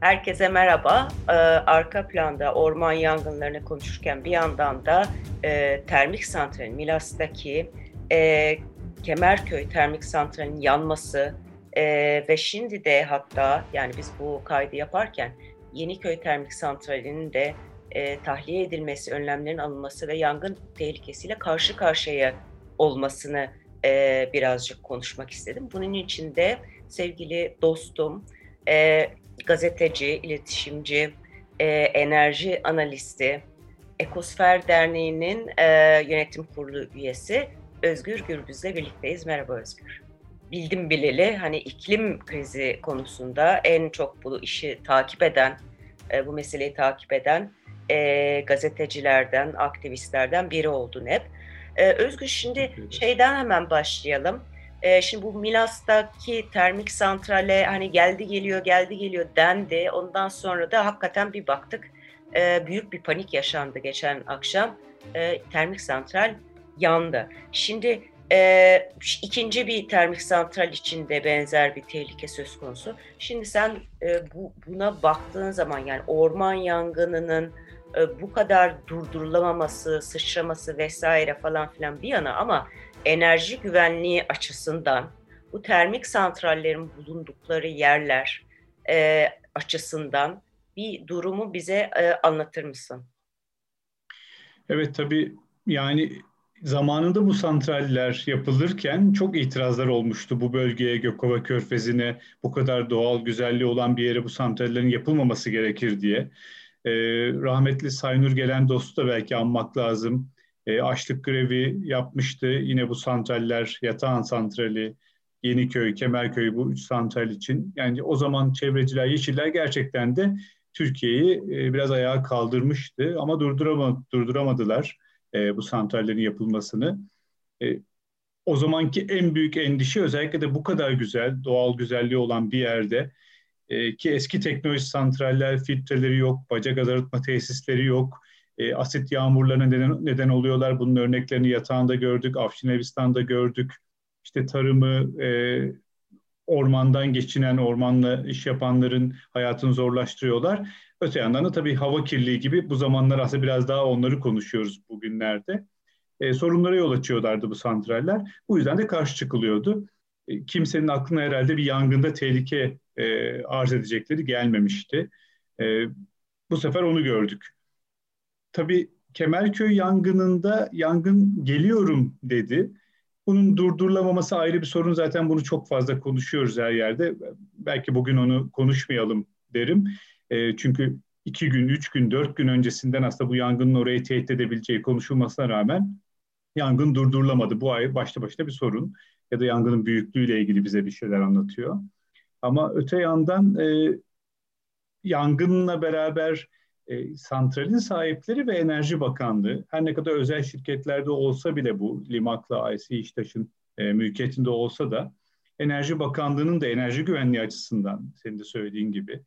Herkese merhaba. Ee, arka planda orman yangınlarını konuşurken bir yandan da e, termik santralin Milas'taki e, Kemerköy termik santralinin yanması e, ve şimdi de hatta yani biz bu kaydı yaparken Yeniköy termik santralinin de tahliye edilmesi, önlemlerin alınması ve yangın tehlikesiyle karşı karşıya olmasını birazcık konuşmak istedim. Bunun için de sevgili dostum, e, gazeteci, iletişimci, e, enerji analisti, Ekosfer Derneği'nin e, yönetim kurulu üyesi Özgür Gürbüz'le birlikteyiz. Merhaba Özgür. Bildim bileli hani iklim krizi konusunda en çok bu işi takip eden, e, bu meseleyi takip eden e, gazetecilerden, aktivistlerden biri oldun hep. E, Özgür şimdi şeyden hemen başlayalım. E, şimdi bu Milas'taki termik santrale hani geldi geliyor geldi geliyor dendi. Ondan sonra da hakikaten bir baktık e, büyük bir panik yaşandı geçen akşam. E, termik santral yandı. Şimdi e, ikinci bir termik santral için de benzer bir tehlike söz konusu. Şimdi sen e, bu, buna baktığın zaman yani orman yangınının e, bu kadar durdurulamaması, sıçraması vesaire falan filan bir yana ama enerji güvenliği açısından bu termik santrallerin bulundukları yerler e, açısından bir durumu bize e, anlatır mısın? Evet tabii yani zamanında bu santraller yapılırken çok itirazlar olmuştu bu bölgeye, Gökova Körfezi'ne bu kadar doğal güzelliği olan bir yere bu santrallerin yapılmaması gerekir diye. Ee, rahmetli Saynur gelen dostu da belki anmak lazım. Ee, açlık grevi yapmıştı. Yine bu santraller, Yatağan Santrali, Yeniköy, Kemerköy bu üç santral için. Yani o zaman çevreciler, yeşiller gerçekten de Türkiye'yi e, biraz ayağa kaldırmıştı ama durdurama, durduramadılar e, bu santrallerin yapılmasını. E, o zamanki en büyük endişe özellikle de bu kadar güzel, doğal güzelliği olan bir yerde e, ki eski teknoloji santraller, filtreleri yok, bacak arıtma tesisleri yok, e, asit yağmurlarına neden, neden oluyorlar. Bunun örneklerini yatağında gördük, Afşinevistan'da gördük. İşte tarımı, e, ormandan geçinen, ormanla iş yapanların hayatını zorlaştırıyorlar. Öte yandan da tabii hava kirliliği gibi bu zamanlar aslında biraz daha onları konuşuyoruz bugünlerde. E, sorunlara yol açıyorlardı bu santraller. Bu yüzden de karşı çıkılıyordu. E, kimsenin aklına herhalde bir yangında tehlike e, arz edecekleri gelmemişti. E, bu sefer onu gördük. Tabii Kemerköy yangınında yangın geliyorum dedi. Bunun durdurulamaması ayrı bir sorun. Zaten bunu çok fazla konuşuyoruz her yerde. Belki bugün onu konuşmayalım derim. E, çünkü iki gün, üç gün, dört gün öncesinden aslında bu yangının orayı tehdit edebileceği konuşulmasına rağmen yangın durdurulamadı. Bu ay başta başta bir sorun. Ya da yangının büyüklüğüyle ilgili bize bir şeyler anlatıyor. Ama öte yandan e, yangınla beraber e, santralin sahipleri ve Enerji Bakanlığı her ne kadar özel şirketlerde olsa bile bu Limak'la IC İştaş'ın e, mülkiyetinde olsa da Enerji Bakanlığı'nın da enerji güvenliği açısından senin de söylediğin gibi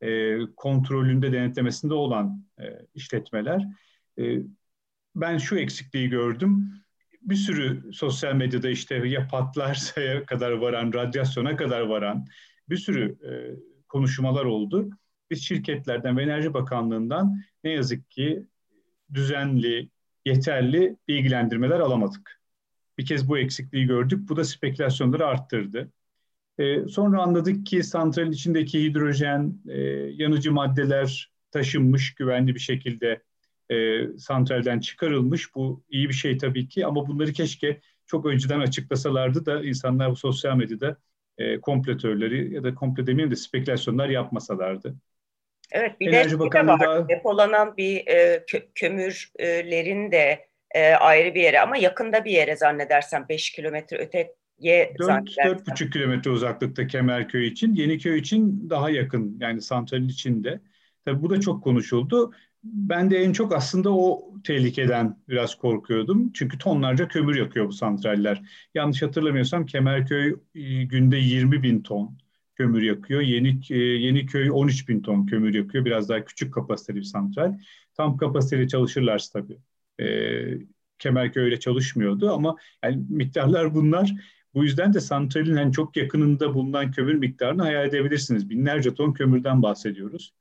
e, kontrolünde denetlemesinde olan e, işletmeler. E, ben şu eksikliği gördüm. Bir sürü sosyal medyada işte ya patlarsa kadar varan, radyasyona kadar varan bir sürü e, konuşmalar oldu biz şirketlerden ve Enerji Bakanlığı'ndan ne yazık ki düzenli, yeterli bilgilendirmeler alamadık. Bir kez bu eksikliği gördük. Bu da spekülasyonları arttırdı. Ee, sonra anladık ki santralin içindeki hidrojen, e, yanıcı maddeler taşınmış güvenli bir şekilde e, santralden çıkarılmış. Bu iyi bir şey tabii ki ama bunları keşke çok önceden açıklasalardı da insanlar bu sosyal medyada e, kompletörleri ya da komple demeyeyim de spekülasyonlar yapmasalardı. Evet bir Enerji de, Bakanlığı var. Da... Depolanan bir e, kö, kömürlerin de e, ayrı bir yere ama yakında bir yere zannedersem 5 kilometre öte 4-4,5 kilometre uzaklıkta Kemerköy için. Yeniköy için daha yakın yani santralin içinde. Tabii bu da çok konuşuldu. Ben de en çok aslında o tehlikeden biraz korkuyordum. Çünkü tonlarca kömür yakıyor bu santraller. Yanlış hatırlamıyorsam Kemerköy e, günde 20 bin ton kömür yakıyor. Yeni e, Yeniköy 13 bin ton kömür yakıyor. Biraz daha küçük kapasiteli bir santral. Tam kapasiteli çalışırlarsa tabii. E, Kemerköy öyle çalışmıyordu ama yani miktarlar bunlar. Bu yüzden de santralin en çok yakınında bulunan kömür miktarını hayal edebilirsiniz. Binlerce ton kömürden bahsediyoruz.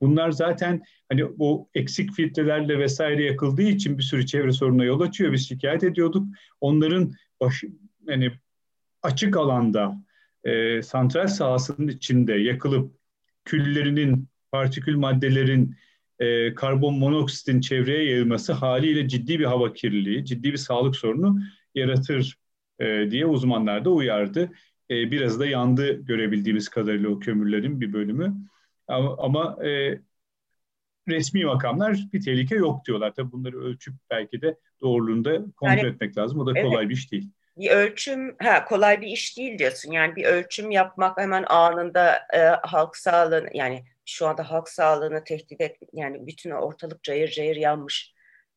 Bunlar zaten hani bu eksik filtrelerle vesaire yakıldığı için bir sürü çevre sorununa yol açıyor. Biz şikayet ediyorduk. Onların baş, yani açık alanda e, santral sahasının içinde yakılıp küllerinin, partikül maddelerin, e, karbon monoksitin çevreye yayılması haliyle ciddi bir hava kirliliği, ciddi bir sağlık sorunu yaratır e, diye uzmanlar da uyardı. E, biraz da yandı görebildiğimiz kadarıyla o kömürlerin bir bölümü. Ama, ama e, resmi makamlar bir tehlike yok diyorlar. Tabii bunları ölçüp belki de doğruluğunda kontrol yani, etmek lazım. O da kolay evet. bir iş değil bir ölçüm ha, kolay bir iş değil diyorsun. Yani bir ölçüm yapmak hemen anında e, halk sağlığını yani şu anda halk sağlığını tehdit et yani bütün ortalık cayır cayır yanmış.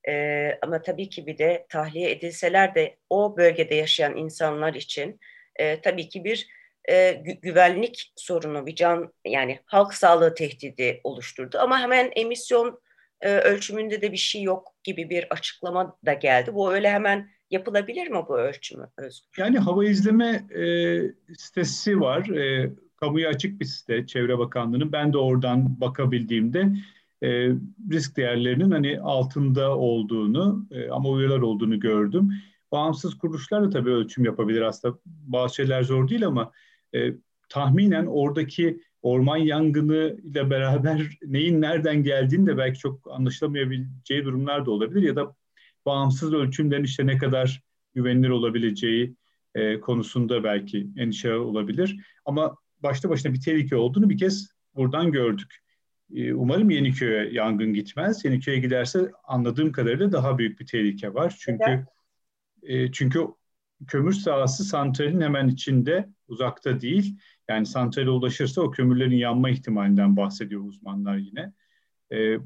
E, ama tabii ki bir de tahliye edilseler de o bölgede yaşayan insanlar için e, tabii ki bir e, gü güvenlik sorunu, bir can yani halk sağlığı tehdidi oluşturdu. Ama hemen emisyon e, ölçümünde de bir şey yok gibi bir açıklama da geldi. Bu öyle hemen Yapılabilir mi bu ölçümü Özgür? Yani hava izleme e, sitesi var. E, kamuya açık bir site Çevre Bakanlığı'nın. Ben de oradan bakabildiğimde e, risk değerlerinin hani altında olduğunu e, ama uyarılar olduğunu gördüm. Bağımsız kuruluşlar da tabii ölçüm yapabilir aslında. Bazı şeyler zor değil ama e, tahminen oradaki orman yangını ile beraber neyin nereden geldiğini de belki çok anlaşılamayabileceği durumlar da olabilir ya da bağımsız ölçümlerin işte ne kadar güvenilir olabileceği e, konusunda belki endişe olabilir. Ama başta başına bir tehlike olduğunu bir kez buradan gördük. E, umarım Yeniköy'e yangın gitmez. Yeniköy'e giderse anladığım kadarıyla daha büyük bir tehlike var. Çünkü e, çünkü kömür sahası santralin hemen içinde, uzakta değil. Yani santrale ulaşırsa o kömürlerin yanma ihtimalinden bahsediyor uzmanlar yine. E,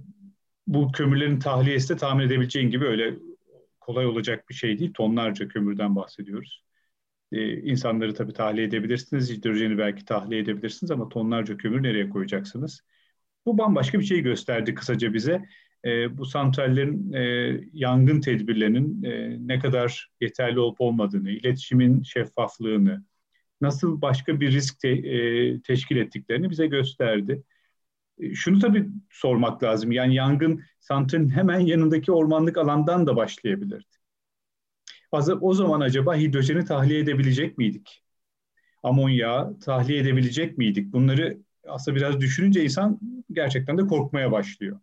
bu kömürlerin tahliyesi de tahmin edebileceğin gibi öyle kolay olacak bir şey değil. Tonlarca kömürden bahsediyoruz. Ee, insanları tabii tahliye edebilirsiniz. Hidrojeni belki tahliye edebilirsiniz ama tonlarca kömür nereye koyacaksınız? Bu bambaşka bir şey gösterdi kısaca bize. Ee, bu santrallerin e, yangın tedbirlerinin e, ne kadar yeterli olup olmadığını, iletişimin şeffaflığını, nasıl başka bir risk te, e, teşkil ettiklerini bize gösterdi. E, şunu tabii sormak lazım. Yani yangın santralin hemen yanındaki ormanlık alandan da başlayabilirdi. O zaman acaba hidrojeni tahliye edebilecek miydik? Amonya tahliye edebilecek miydik? Bunları aslında biraz düşününce insan gerçekten de korkmaya başlıyor.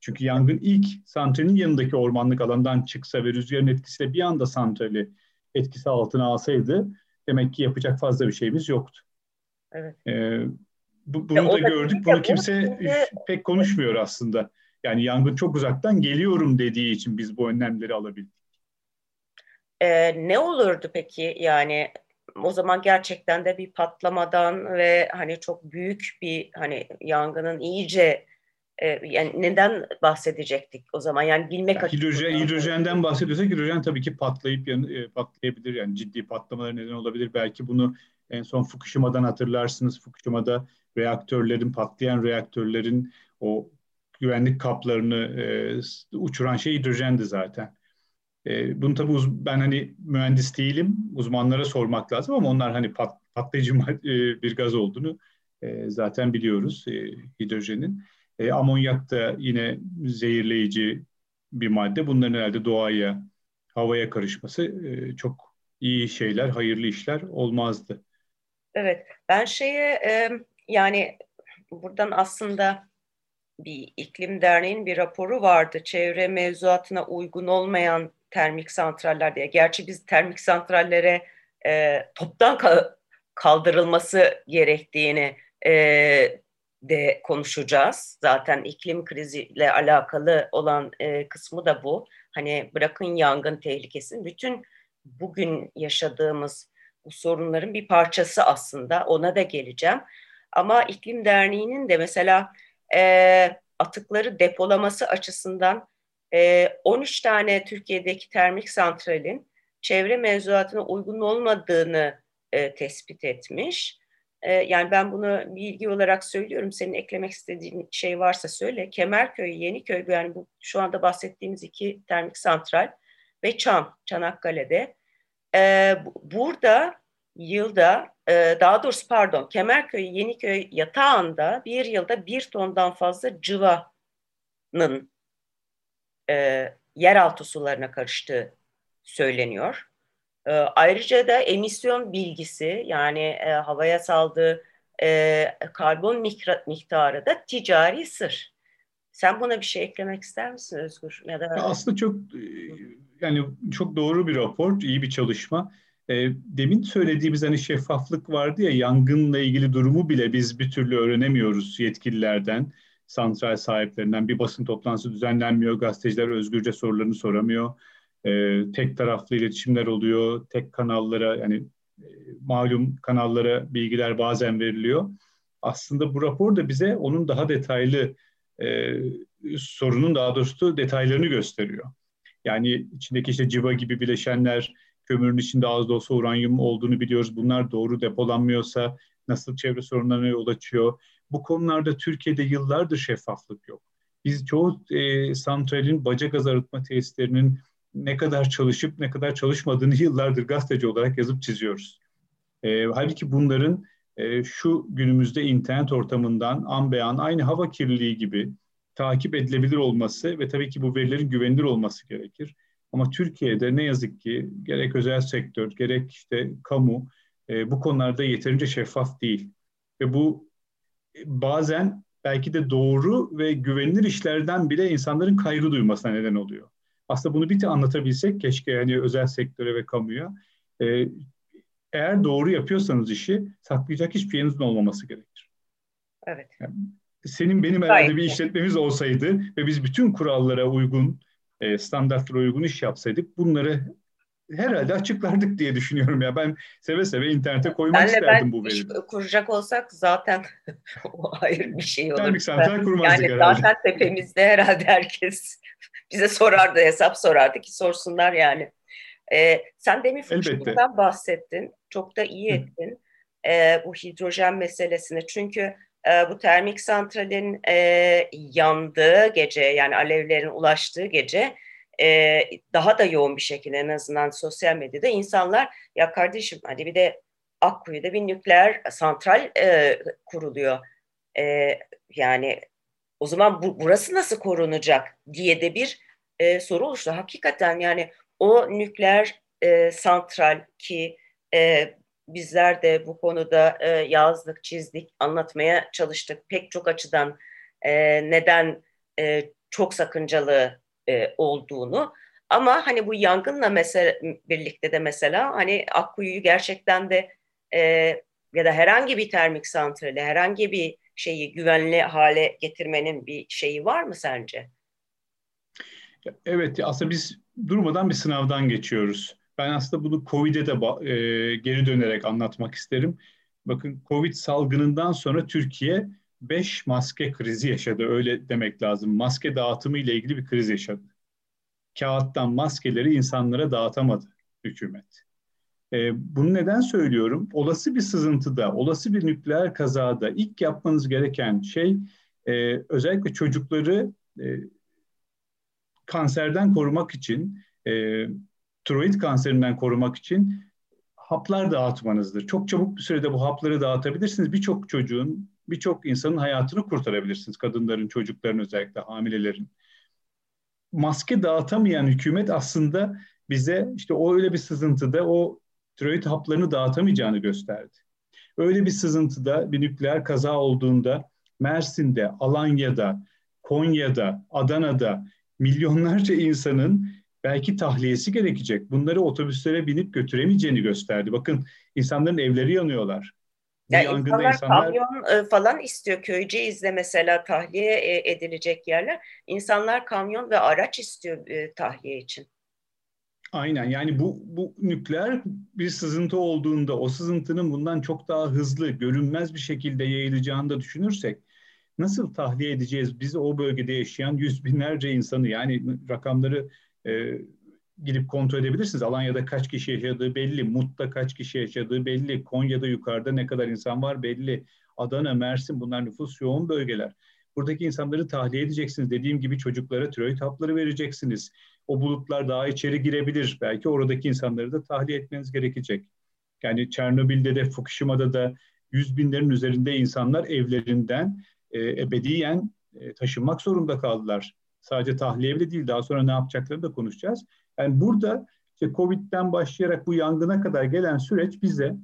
Çünkü yangın ilk santralin yanındaki ormanlık alandan çıksa ve rüzgarın etkisiyle bir anda santrali etkisi altına alsaydı demek ki yapacak fazla bir şeyimiz yoktu. Evet. Ee, bu, bunu da gördük. Bunu kimse pek konuşmuyor aslında. Yani yangın çok uzaktan geliyorum dediği için biz bu önlemleri alabildik. Ee, ne olurdu peki yani o zaman gerçekten de bir patlamadan ve hani çok büyük bir hani yangının iyice e, yani neden bahsedecektik o zaman yani bilmek yani hidrojen, hidrojenden bahsediyorsak hidrojen tabii ki patlayıp yan, e, patlayabilir yani ciddi patlamalar neden olabilir belki bunu en son Fukushima'dan hatırlarsınız Fukushima'da reaktörlerin, patlayan reaktörlerin o güvenlik kaplarını e, uçuran şey hidrojendi zaten. E, bunu tabii uz- ben hani mühendis değilim, uzmanlara sormak lazım ama onlar hani pat, patlayıcı e, bir gaz olduğunu e, zaten biliyoruz e, hidrojenin. E, amonyak da yine zehirleyici bir madde. Bunların herhalde doğaya, havaya karışması e, çok iyi şeyler, hayırlı işler olmazdı. Evet, ben şeye e, yani buradan aslında bir iklim derneğin bir raporu vardı. Çevre mevzuatına uygun olmayan termik santraller diye. Gerçi biz termik santrallere e, toptan kaldırılması gerektiğini e, de konuşacağız. Zaten iklim kriziyle alakalı olan e, kısmı da bu. Hani bırakın yangın tehlikesini, bütün bugün yaşadığımız bu sorunların bir parçası aslında. Ona da geleceğim. Ama iklim Derneği'nin de mesela e, atıkları depolaması açısından e, 13 tane Türkiye'deki termik santralin çevre mevzuatına uygun olmadığını e, tespit etmiş. E, yani ben bunu bilgi olarak söylüyorum. Senin eklemek istediğin şey varsa söyle. Kemerköy, Yeniköy yani bu şu anda bahsettiğimiz iki termik santral ve Çam, Çanakkale'de. E, burada yılda e, daha doğrusu pardon Kemerköy, Yeniköy yatağında bir yılda bir tondan fazla cıvanın e, yeraltı sularına karıştığı söyleniyor. E, ayrıca da emisyon bilgisi yani e, havaya saldığı e, karbon miktarı da ticari sır. Sen buna bir şey eklemek ister misin Özgür? Ya da aslında çok e, yani çok doğru bir rapor, iyi bir çalışma. E, demin söylediğimiz hani şeffaflık vardı ya yangınla ilgili durumu bile biz bir türlü öğrenemiyoruz yetkililerden, santral sahiplerinden. Bir basın toplantısı düzenlenmiyor, gazeteciler özgürce sorularını soramıyor. E, tek taraflı iletişimler oluyor, tek kanallara yani e, malum kanallara bilgiler bazen veriliyor. Aslında bu rapor da bize onun daha detaylı e, sorunun daha doğrusu detaylarını gösteriyor. Yani içindeki işte civa gibi bileşenler, kömürün içinde az da olsa uranyum olduğunu biliyoruz. Bunlar doğru depolanmıyorsa nasıl çevre sorunlarına yol açıyor? Bu konularda Türkiye'de yıllardır şeffaflık yok. Biz çoğu e, santralin baca gaz arıtma tesislerinin ne kadar çalışıp ne kadar çalışmadığını yıllardır gazeteci olarak yazıp çiziyoruz. E, halbuki bunların e, şu günümüzde internet ortamından an beyan aynı hava kirliliği gibi takip edilebilir olması ve tabii ki bu verilerin güvenilir olması gerekir. Ama Türkiye'de ne yazık ki gerek özel sektör gerek işte kamu e, bu konularda yeterince şeffaf değil. Ve bu e, bazen belki de doğru ve güvenilir işlerden bile insanların kaygı duymasına neden oluyor. Aslında bunu bir de anlatabilsek keşke yani özel sektöre ve kamuya. E, eğer doğru yapıyorsanız işi saklayacak hiçbir yerinizin olmaması gerekir. Evet. Yani senin benim herhalde bir işletmemiz olsaydı ve biz bütün kurallara uygun e, standartlara uygun iş yapsaydık bunları herhalde açıklardık diye düşünüyorum ya. Ben seve seve internete koymak Senle isterdim bu verileri. kuracak olsak zaten o ayrı bir şey olur. Termik santral kurmazdık yani herhalde. zaten tepemizde herhalde herkes bize sorardı, hesap sorardı ki sorsunlar yani. Ee, sen demin fıçılıktan bahsettin. Çok da iyi ettin. Ee, bu hidrojen meselesini. Çünkü e, bu termik santralin e, yandığı gece yani alevlerin ulaştığı gece e, daha da yoğun bir şekilde en azından sosyal medyada insanlar ya kardeşim hadi bir de Akkuyu'da bir nükleer santral e, kuruluyor. E, yani o zaman bu, burası nasıl korunacak diye de bir e, soru oluştu. Hakikaten yani o nükleer e, santral ki e, bizler de bu konuda e, yazdık, çizdik, anlatmaya çalıştık. Pek çok açıdan e, neden e, çok sakıncalı e, olduğunu. Ama hani bu yangınla mesela birlikte de mesela hani Akkuyu'yu gerçekten de e, ya da herhangi bir termik santrali, herhangi bir şeyi güvenli hale getirmenin bir şeyi var mı sence? Evet, aslında biz durmadan bir sınavdan geçiyoruz. Ben aslında bunu COVID'e de e, geri dönerek anlatmak isterim. Bakın COVID salgınından sonra Türkiye 5 maske krizi yaşadı. Öyle demek lazım. Maske dağıtımı ile ilgili bir kriz yaşadı. Kağıttan maskeleri insanlara dağıtamadı hükümet. E, bunu neden söylüyorum? Olası bir sızıntıda, olası bir nükleer kazada ilk yapmanız gereken şey e, özellikle çocukları e, kanserden korumak için e, tiroid kanserinden korumak için haplar dağıtmanızdır. Çok çabuk bir sürede bu hapları dağıtabilirsiniz. Birçok çocuğun, birçok insanın hayatını kurtarabilirsiniz. Kadınların, çocukların özellikle hamilelerin. Maske dağıtamayan hükümet aslında bize işte o öyle bir sızıntıda o tiroid haplarını dağıtamayacağını gösterdi. Öyle bir sızıntıda bir nükleer kaza olduğunda Mersin'de, Alanya'da, Konya'da, Adana'da milyonlarca insanın belki tahliyesi gerekecek. Bunları otobüslere binip götüremeyeceğini gösterdi. Bakın insanların evleri yanıyorlar. Ya insanlar, insanlar kamyon e, falan istiyor. Köyceğiz'de mesela tahliye e, edilecek yerler. İnsanlar kamyon ve araç istiyor e, tahliye için. Aynen yani bu, bu nükleer bir sızıntı olduğunda o sızıntının bundan çok daha hızlı, görünmez bir şekilde yayılacağını da düşünürsek nasıl tahliye edeceğiz biz o bölgede yaşayan yüz binlerce insanı yani rakamları e, gidip kontrol edebilirsiniz. Alanya'da kaç kişi yaşadığı belli, Mut'ta kaç kişi yaşadığı belli, Konya'da yukarıda ne kadar insan var belli, Adana, Mersin bunlar nüfus yoğun bölgeler. Buradaki insanları tahliye edeceksiniz. Dediğim gibi çocuklara tiroid hapları vereceksiniz. O bulutlar daha içeri girebilir. Belki oradaki insanları da tahliye etmeniz gerekecek. Yani Çernobil'de de Fukushima'da da yüz binlerin üzerinde insanlar evlerinden e, ebediyen e, taşınmak zorunda kaldılar. Sadece tahliye bile değil daha sonra ne yapacaklarını da konuşacağız. Yani burada işte Covid'den başlayarak bu yangına kadar gelen süreç bize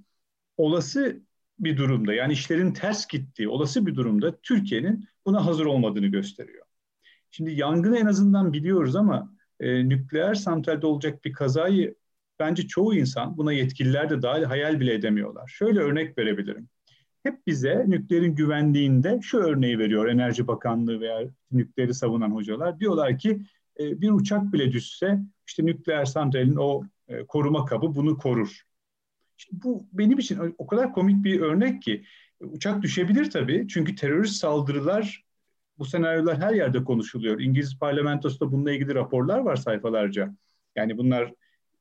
olası bir durumda yani işlerin ters gittiği olası bir durumda Türkiye'nin buna hazır olmadığını gösteriyor. Şimdi yangını en azından biliyoruz ama e, nükleer santralde olacak bir kazayı bence çoğu insan buna yetkililer de dahil hayal bile edemiyorlar. Şöyle örnek verebilirim. Hep bize nükleerin güvenliğinde şu örneği veriyor Enerji Bakanlığı veya nükleeri savunan hocalar. Diyorlar ki e, bir uçak bile düşse işte nükleer santralin o e, koruma kabı bunu korur. İşte bu benim için o kadar komik bir örnek ki uçak düşebilir tabii çünkü terörist saldırılar bu senaryolar her yerde konuşuluyor. İngiliz parlamentosunda bununla ilgili raporlar var sayfalarca. Yani bunlar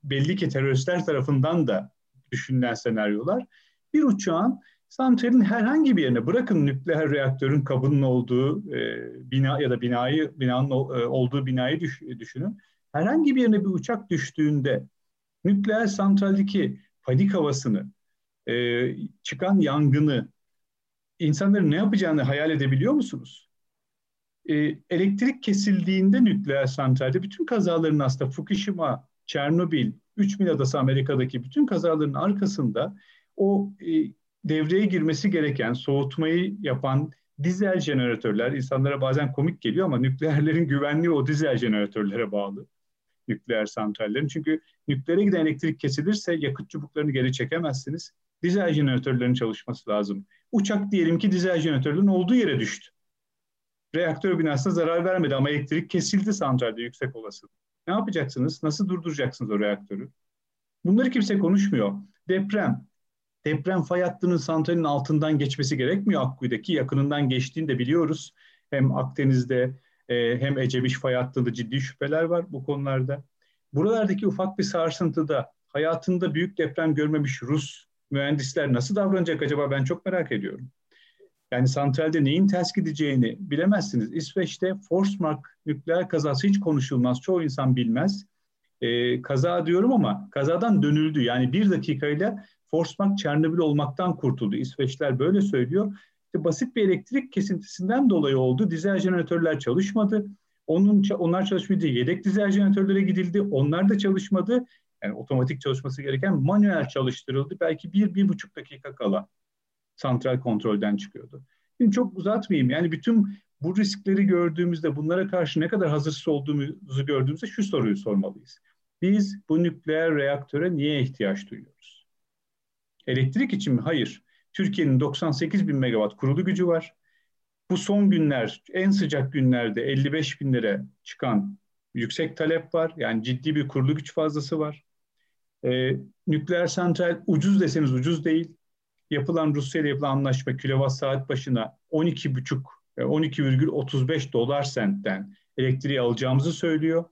belli ki teröristler tarafından da düşünülen senaryolar. Bir uçağın santralin herhangi bir yerine bırakın nükleer reaktörün kabının olduğu e, bina ya da binayı binanın e, olduğu binayı düş, düşünün. Herhangi bir yerine bir uçak düştüğünde nükleer santraldeki panik havasını, e, çıkan yangını, insanların ne yapacağını hayal edebiliyor musunuz? E, elektrik kesildiğinde nükleer santralde bütün kazaların aslında Fukushima, Çernobil, 3000 adası Amerika'daki bütün kazaların arkasında o e, devreye girmesi gereken soğutmayı yapan dizel jeneratörler insanlara bazen komik geliyor ama nükleerlerin güvenliği o dizel jeneratörlere bağlı. Nükleer santrallerin. Çünkü nükleere giden elektrik kesilirse yakıt çubuklarını geri çekemezsiniz. Dizel jeneratörlerin çalışması lazım. Uçak diyelim ki dizel jeneratörlerin olduğu yere düştü. Reaktör binasına zarar vermedi ama elektrik kesildi santralde yüksek olasılık. Ne yapacaksınız? Nasıl durduracaksınız o reaktörü? Bunları kimse konuşmuyor. Deprem, deprem fay hattının santralin altından geçmesi gerekmiyor Akkuyu'daki. Yakınından geçtiğini de biliyoruz. Hem Akdeniz'de e, hem Ecemiş fay hattında ciddi şüpheler var bu konularda. Buralardaki ufak bir sarsıntıda hayatında büyük deprem görmemiş Rus mühendisler nasıl davranacak acaba ben çok merak ediyorum. Yani santralde neyin ters gideceğini bilemezsiniz. İsveç'te Forsmark nükleer kazası hiç konuşulmaz. Çoğu insan bilmez. Ee, kaza diyorum ama kazadan dönüldü. Yani bir dakikayla Forsmark Çernobil olmaktan kurtuldu. İsveçler böyle söylüyor. İşte basit bir elektrik kesintisinden dolayı oldu. Dizel jeneratörler çalışmadı. Onun onlar çalışmayınca yedek dizel jeneratörlere gidildi. Onlar da çalışmadı. Yani otomatik çalışması gereken manuel çalıştırıldı. Belki bir, bir buçuk dakika kala santral kontrolden çıkıyordu. Şimdi çok uzatmayayım. Yani bütün bu riskleri gördüğümüzde bunlara karşı ne kadar hazırsız olduğumuzu gördüğümüzde şu soruyu sormalıyız. Biz bu nükleer reaktöre niye ihtiyaç duyuyoruz? Elektrik için mi? Hayır. Türkiye'nin 98 bin megawatt kurulu gücü var. Bu son günler, en sıcak günlerde 55 bin lira çıkan yüksek talep var. Yani ciddi bir kurulu güç fazlası var. Ee, nükleer santral ucuz deseniz ucuz değil. Yapılan Rusya ile yapılan anlaşma kilowatt saat başına 12,5 12,35 dolar sentten elektriği alacağımızı söylüyor.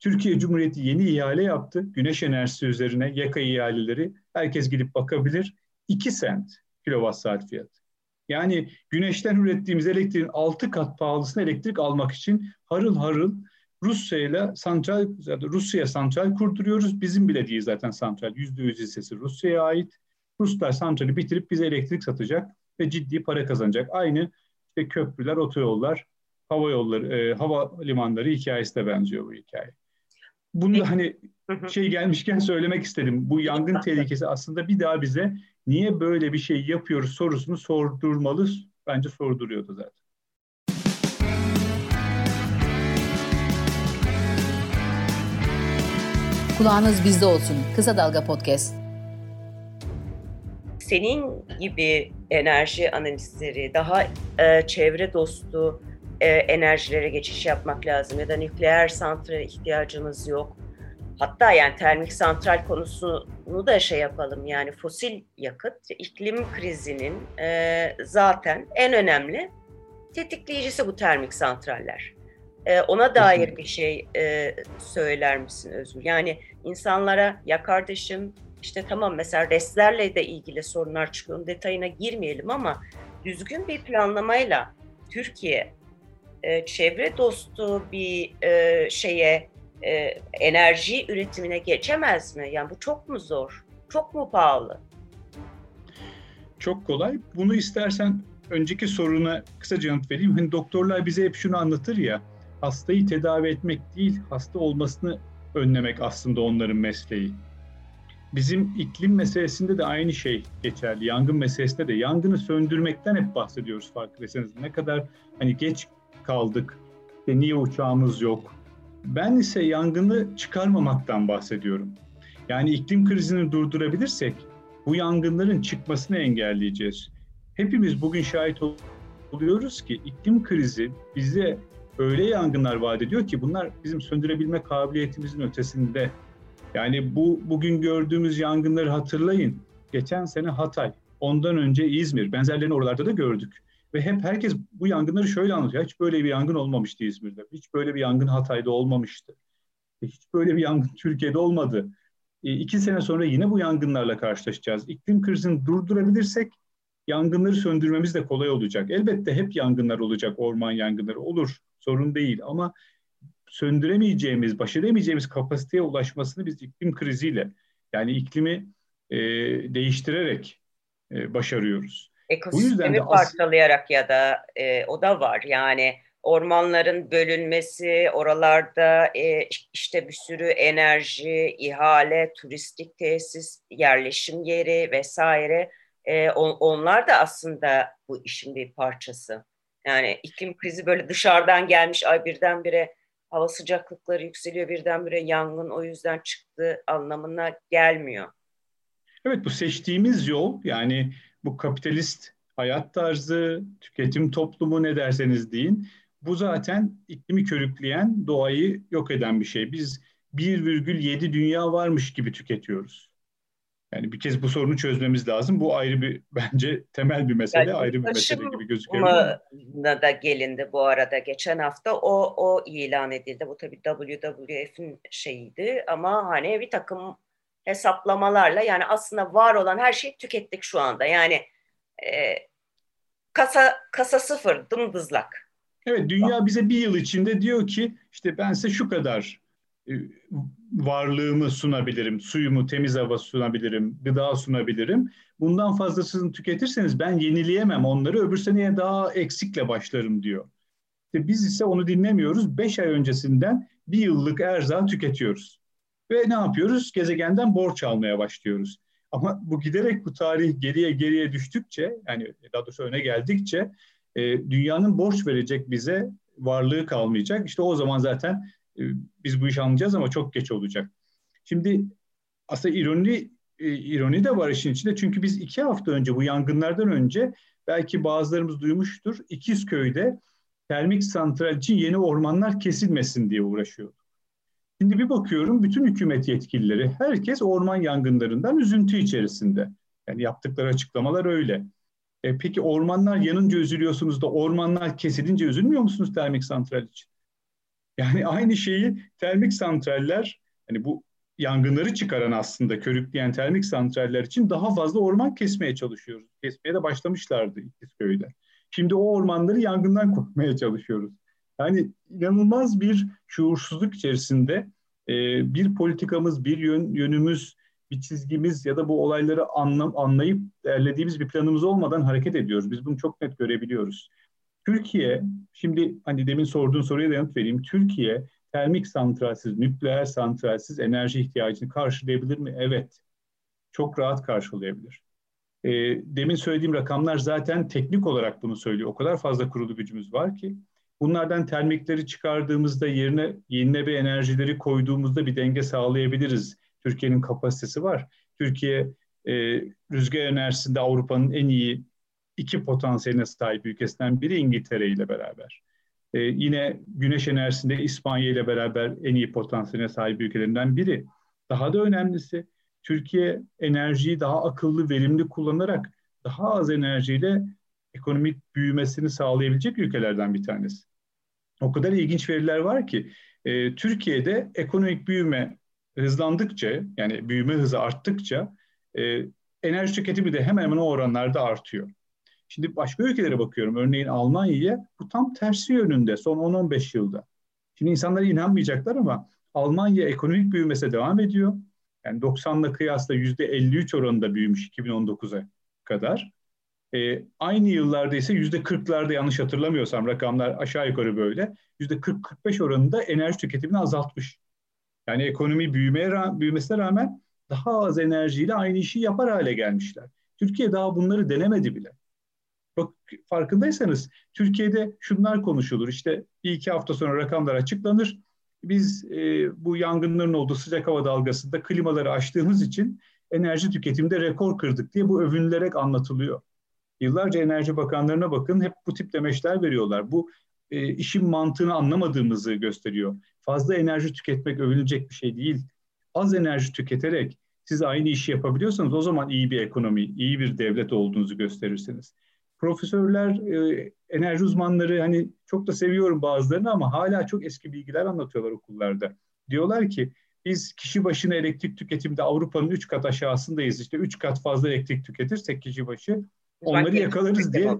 Türkiye Cumhuriyeti yeni ihale yaptı. Güneş enerjisi üzerine yaka ihaleleri. Herkes gidip bakabilir. 2 sent kilowatt saat fiyatı. Yani güneşten ürettiğimiz elektriğin 6 kat pahalısına elektrik almak için harıl harıl Rusya ile santral, Rusya santral kurduruyoruz. Bizim bile değil zaten santral. %100 hissesi Rusya'ya ait. Ruslar santrali bitirip bize elektrik satacak ve ciddi para kazanacak. Aynı işte köprüler, otoyollar, hava yolları, e, hava limanları hikayesi de benziyor bu hikaye. Bunu da hani şey gelmişken söylemek istedim. Bu yangın tehlikesi aslında bir daha bize niye böyle bir şey yapıyoruz sorusunu sordurmalı. Bence sorduruyordu zaten. Kulağınız bizde olsun. Kısa Dalga Podcast. Senin gibi enerji analistleri, daha e, çevre dostu e, enerjilere geçiş yapmak lazım ya da nükleer santrale ihtiyacımız yok. hatta yani termik santral konusunu da şey yapalım yani fosil yakıt iklim krizinin e, zaten en önemli tetikleyicisi bu termik santraller. E, ona dair bir şey e, söyler misin Özgür? Yani insanlara ya kardeşim işte tamam mesela restlerle de ilgili sorunlar çıkıyor. Detayına girmeyelim ama düzgün bir planlamayla Türkiye e, çevre dostu bir e, şeye e, enerji üretimine geçemez mi? Yani bu çok mu zor? Çok mu pahalı? Çok kolay. Bunu istersen önceki soruna kısaca yanıt vereyim. Hani doktorlar bize hep şunu anlatır ya, hastayı tedavi etmek değil, hasta olmasını önlemek aslında onların mesleği. Bizim iklim meselesinde de aynı şey geçerli. Yangın meselesinde de yangını söndürmekten hep bahsediyoruz farkındaysanız. Ne kadar hani geç kaldık, işte niye uçağımız yok. Ben ise yangını çıkarmamaktan bahsediyorum. Yani iklim krizini durdurabilirsek bu yangınların çıkmasını engelleyeceğiz. Hepimiz bugün şahit oluyoruz ki iklim krizi bize öyle yangınlar vaat ediyor ki bunlar bizim söndürebilme kabiliyetimizin ötesinde. Yani bu bugün gördüğümüz yangınları hatırlayın. Geçen sene Hatay, ondan önce İzmir, benzerlerini oralarda da gördük. Ve hep herkes bu yangınları şöyle anlatıyor. Hiç böyle bir yangın olmamıştı İzmir'de. Hiç böyle bir yangın Hatay'da olmamıştı. Hiç böyle bir yangın Türkiye'de olmadı. E, iki sene sonra yine bu yangınlarla karşılaşacağız. İklim krizini durdurabilirsek yangınları söndürmemiz de kolay olacak. Elbette hep yangınlar olacak, orman yangınları olur. Sorun değil ama söndüremeyeceğimiz, baş edemeyeceğimiz kapasiteye ulaşmasını biz iklim kriziyle yani iklimi e, değiştirerek e, başarıyoruz. Ekosistemi parçalayarak ya da e, o da var yani ormanların bölünmesi, oralarda e, işte bir sürü enerji, ihale, turistik tesis, yerleşim yeri vesaire e, on, onlar da aslında bu işin bir parçası. Yani iklim krizi böyle dışarıdan gelmiş ay birdenbire hava sıcaklıkları yükseliyor birdenbire yangın o yüzden çıktı anlamına gelmiyor. Evet bu seçtiğimiz yol yani bu kapitalist hayat tarzı, tüketim toplumu ne derseniz deyin. Bu zaten iklimi körükleyen, doğayı yok eden bir şey. Biz 1,7 dünya varmış gibi tüketiyoruz. Yani bir kez bu sorunu çözmemiz lazım. Bu ayrı bir bence temel bir mesele, yani, ayrı bir mesele gibi gözüküyor. da gelindi bu arada geçen hafta o o ilan edildi. Bu tabii WWF'in şeyiydi ama hani bir takım hesaplamalarla yani aslında var olan her şeyi tükettik şu anda. Yani e, kasa kasa sıfır, dımdızlak. Evet, dünya bize bir yıl içinde diyor ki işte ben size şu kadar e, varlığımı sunabilirim, suyumu, temiz hava sunabilirim, gıda sunabilirim. Bundan fazlasını tüketirseniz ben yenileyemem onları, öbür seneye daha eksikle başlarım diyor. İşte biz ise onu dinlemiyoruz. Beş ay öncesinden bir yıllık erzağı tüketiyoruz. Ve ne yapıyoruz? Gezegenden borç almaya başlıyoruz. Ama bu giderek bu tarih geriye geriye düştükçe, yani daha doğrusu öne geldikçe e, dünyanın borç verecek bize varlığı kalmayacak. İşte o zaman zaten e, biz bu işi anlayacağız ama çok geç olacak. Şimdi aslında ironi e, ironi de var işin içinde. Çünkü biz iki hafta önce bu yangınlardan önce belki bazılarımız duymuştur. İkizköy'de termik santral için yeni ormanlar kesilmesin diye uğraşıyor. Şimdi bir bakıyorum bütün hükümet yetkilileri, herkes orman yangınlarından üzüntü içerisinde. Yani yaptıkları açıklamalar öyle. E, peki ormanlar yanınca üzülüyorsunuz da ormanlar kesilince üzülmüyor musunuz termik santral için? Yani aynı şeyi termik santraller, hani bu yangınları çıkaran aslında körükleyen termik santraller için daha fazla orman kesmeye çalışıyoruz. Kesmeye de başlamışlardı İkizköy'de. Şimdi o ormanları yangından korumaya çalışıyoruz. Yani inanılmaz bir şuursuzluk içerisinde e, bir politikamız, bir yön, yönümüz, bir çizgimiz ya da bu olayları anlam, anlayıp derlediğimiz bir planımız olmadan hareket ediyoruz. Biz bunu çok net görebiliyoruz. Türkiye, şimdi hani demin sorduğun soruya da yanıt vereyim. Türkiye termik santralsiz, nükleer santralsiz enerji ihtiyacını karşılayabilir mi? Evet. Çok rahat karşılayabilir. E, demin söylediğim rakamlar zaten teknik olarak bunu söylüyor. O kadar fazla kurulu gücümüz var ki. Bunlardan termikleri çıkardığımızda yerine yenilebe enerjileri koyduğumuzda bir denge sağlayabiliriz. Türkiye'nin kapasitesi var. Türkiye e, rüzgar enerjisinde Avrupa'nın en iyi iki potansiyeline sahip ülkesinden biri İngiltere ile beraber. E, yine güneş enerjisinde İspanya ile beraber en iyi potansiyeline sahip ülkelerinden biri. Daha da önemlisi Türkiye enerjiyi daha akıllı, verimli kullanarak daha az enerjiyle ekonomik büyümesini sağlayabilecek ülkelerden bir tanesi. O kadar ilginç veriler var ki e, Türkiye'de ekonomik büyüme hızlandıkça yani büyüme hızı arttıkça e, enerji tüketimi de hemen hemen o oranlarda artıyor. Şimdi başka ülkelere bakıyorum. Örneğin Almanya'ya bu tam tersi yönünde son 10-15 yılda. Şimdi insanlar inanmayacaklar ama Almanya ekonomik büyümese devam ediyor. Yani 90'la kıyasla %53 oranında büyümüş 2019'a kadar. E, aynı yıllarda ise %40'larda yanlış hatırlamıyorsam rakamlar aşağı yukarı böyle. %40-45 oranında enerji tüketimini azaltmış. Yani ekonomi büyümeye büyümesine rağmen daha az enerjiyle aynı işi yapar hale gelmişler. Türkiye daha bunları denemedi bile. Bak farkındaysanız Türkiye'de şunlar konuşulur. İşte bir iki hafta sonra rakamlar açıklanır. Biz e, bu yangınların olduğu sıcak hava dalgasında klimaları açtığımız için enerji tüketiminde rekor kırdık diye bu övünülerek anlatılıyor. Yıllarca Enerji Bakanlarına bakın hep bu tip demeçler veriyorlar. Bu e, işin mantığını anlamadığımızı gösteriyor. Fazla enerji tüketmek övünecek bir şey değil. Az enerji tüketerek siz aynı işi yapabiliyorsanız o zaman iyi bir ekonomi, iyi bir devlet olduğunuzu gösterirsiniz. Profesörler, e, enerji uzmanları hani çok da seviyorum bazılarını ama hala çok eski bilgiler anlatıyorlar okullarda. Diyorlar ki biz kişi başına elektrik tüketimde Avrupa'nın 3 kat aşağısındayız. İşte 3 kat fazla elektrik tüketirsek kişi başı onları yakalarız diye.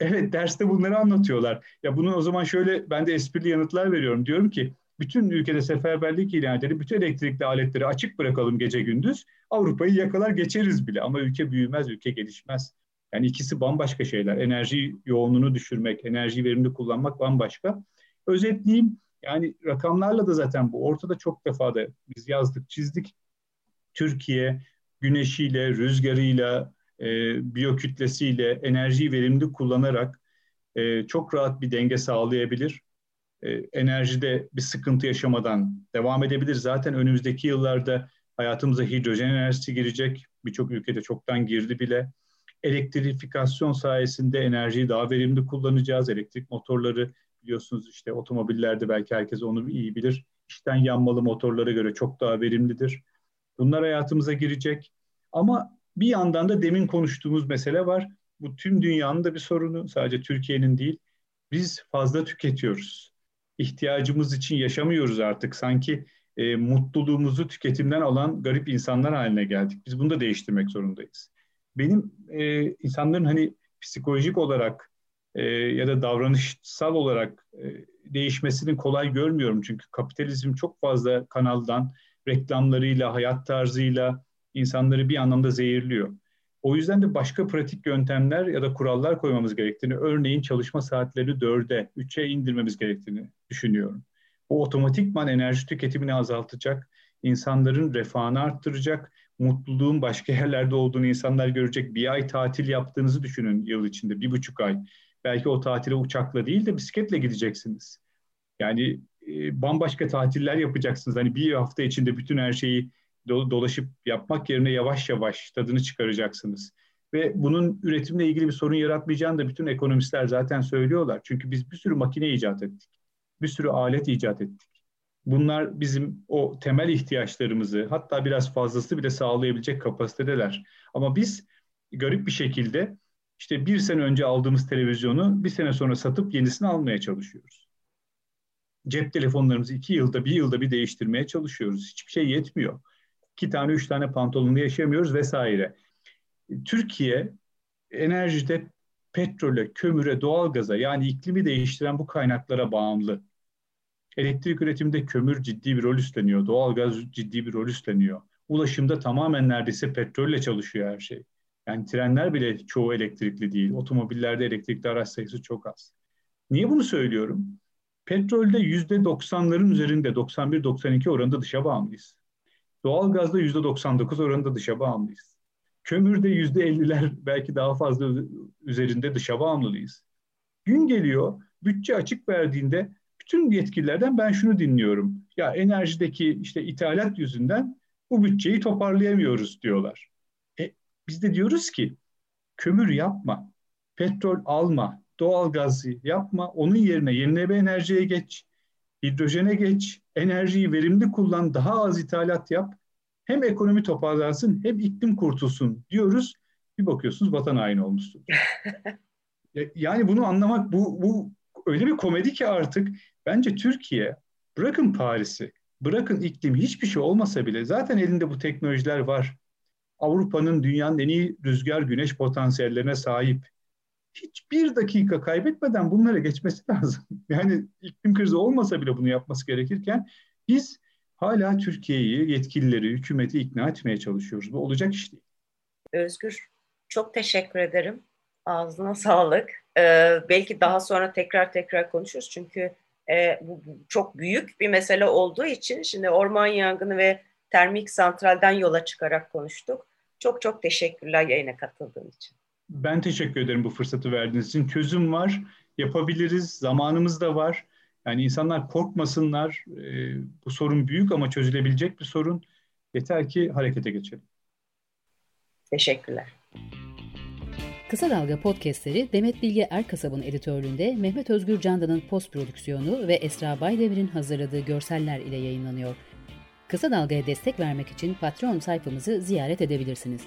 Evet derste bunları anlatıyorlar. Ya bunun o zaman şöyle ben de esprili yanıtlar veriyorum. Diyorum ki bütün ülkede seferberlik ilan edelim. Bütün elektrikli aletleri açık bırakalım gece gündüz. Avrupa'yı yakalar geçeriz bile ama ülke büyümez, ülke gelişmez. Yani ikisi bambaşka şeyler. Enerji yoğunluğunu düşürmek, enerji verimli kullanmak bambaşka. Özetleyeyim yani rakamlarla da zaten bu ortada çok defa da biz yazdık, çizdik. Türkiye güneşiyle, rüzgarıyla, biyokütlesiyle enerjiyi verimli kullanarak e, çok rahat bir denge sağlayabilir. E, enerjide bir sıkıntı yaşamadan devam edebilir. Zaten önümüzdeki yıllarda hayatımıza hidrojen enerjisi girecek. Birçok ülkede çoktan girdi bile. Elektrifikasyon sayesinde enerjiyi daha verimli kullanacağız. Elektrik motorları biliyorsunuz işte otomobillerde belki herkes onu iyi bilir. İçten yanmalı motorlara göre çok daha verimlidir. Bunlar hayatımıza girecek. Ama bir yandan da demin konuştuğumuz mesele var. Bu tüm dünyanın da bir sorunu, sadece Türkiye'nin değil. Biz fazla tüketiyoruz. İhtiyacımız için yaşamıyoruz artık. Sanki e, mutluluğumuzu tüketimden alan garip insanlar haline geldik. Biz bunu da değiştirmek zorundayız. Benim e, insanların hani psikolojik olarak e, ya da davranışsal olarak e, değişmesini kolay görmüyorum. Çünkü kapitalizm çok fazla kanaldan, reklamlarıyla, hayat tarzıyla, insanları bir anlamda zehirliyor. O yüzden de başka pratik yöntemler ya da kurallar koymamız gerektiğini, örneğin çalışma saatleri dörde, üçe indirmemiz gerektiğini düşünüyorum. Bu otomatikman enerji tüketimini azaltacak, insanların refahını arttıracak, mutluluğun başka yerlerde olduğunu insanlar görecek. Bir ay tatil yaptığınızı düşünün yıl içinde, bir buçuk ay. Belki o tatile uçakla değil de bisikletle gideceksiniz. Yani e, bambaşka tatiller yapacaksınız. Hani bir hafta içinde bütün her şeyi dolaşıp yapmak yerine yavaş yavaş tadını çıkaracaksınız. Ve bunun üretimle ilgili bir sorun yaratmayacağını da bütün ekonomistler zaten söylüyorlar. Çünkü biz bir sürü makine icat ettik. Bir sürü alet icat ettik. Bunlar bizim o temel ihtiyaçlarımızı hatta biraz fazlası bile sağlayabilecek kapasitedeler. Ama biz garip bir şekilde işte bir sene önce aldığımız televizyonu bir sene sonra satıp yenisini almaya çalışıyoruz. Cep telefonlarımızı iki yılda bir yılda bir değiştirmeye çalışıyoruz. Hiçbir şey yetmiyor iki tane, üç tane pantolonla yaşayamıyoruz vesaire. Türkiye enerjide petrole, kömüre, doğalgaza yani iklimi değiştiren bu kaynaklara bağımlı. Elektrik üretiminde kömür ciddi bir rol üstleniyor, doğalgaz ciddi bir rol üstleniyor. Ulaşımda tamamen neredeyse petrolle çalışıyor her şey. Yani trenler bile çoğu elektrikli değil. Otomobillerde elektrikli araç sayısı çok az. Niye bunu söylüyorum? Petrolde yüzde doksanların üzerinde 91-92 oranında dışa bağımlıyız. Doğalgazda yüzde 99 oranında dışa bağımlıyız. Kömürde yüzde 50'ler belki daha fazla üzerinde dışa bağımlıyız. Gün geliyor, bütçe açık verdiğinde bütün yetkililerden ben şunu dinliyorum. Ya enerjideki işte ithalat yüzünden bu bütçeyi toparlayamıyoruz diyorlar. E, biz de diyoruz ki kömür yapma, petrol alma, doğal gazı yapma. Onun yerine yenilenebilir enerjiye geç. Hidrojene geç. Enerjiyi verimli kullan. Daha az ithalat yap. Hem ekonomi toparlansın hem iklim kurtulsun diyoruz. Bir bakıyorsunuz vatan haini olmuşsun. yani bunu anlamak bu, bu öyle bir komedi ki artık bence Türkiye bırakın Paris'i, bırakın iklim hiçbir şey olmasa bile zaten elinde bu teknolojiler var. Avrupa'nın dünyanın en iyi rüzgar güneş potansiyellerine sahip. Hiçbir dakika kaybetmeden bunlara geçmesi lazım. Yani iklim krizi olmasa bile bunu yapması gerekirken biz hala Türkiye'yi, yetkilileri, hükümeti ikna etmeye çalışıyoruz. Bu olacak iş değil. Özgür, çok teşekkür ederim. Ağzına sağlık. Ee, belki daha sonra tekrar tekrar konuşuruz çünkü e, bu, bu çok büyük bir mesele olduğu için şimdi orman yangını ve termik santralden yola çıkarak konuştuk. Çok çok teşekkürler yayına katıldığın için. Ben teşekkür ederim bu fırsatı verdiğiniz için. Çözüm var, yapabiliriz, zamanımız da var. Yani insanlar korkmasınlar. E, bu sorun büyük ama çözülebilecek bir sorun. Yeter ki harekete geçelim. Teşekkürler. Kısa Dalga podcastleri Demet Bilge Erkasab'ın editörlüğünde Mehmet Özgür Candan'ın post prodüksiyonu ve Esra Baydemir'in hazırladığı görseller ile yayınlanıyor. Kısa Dalga'ya destek vermek için Patreon sayfamızı ziyaret edebilirsiniz.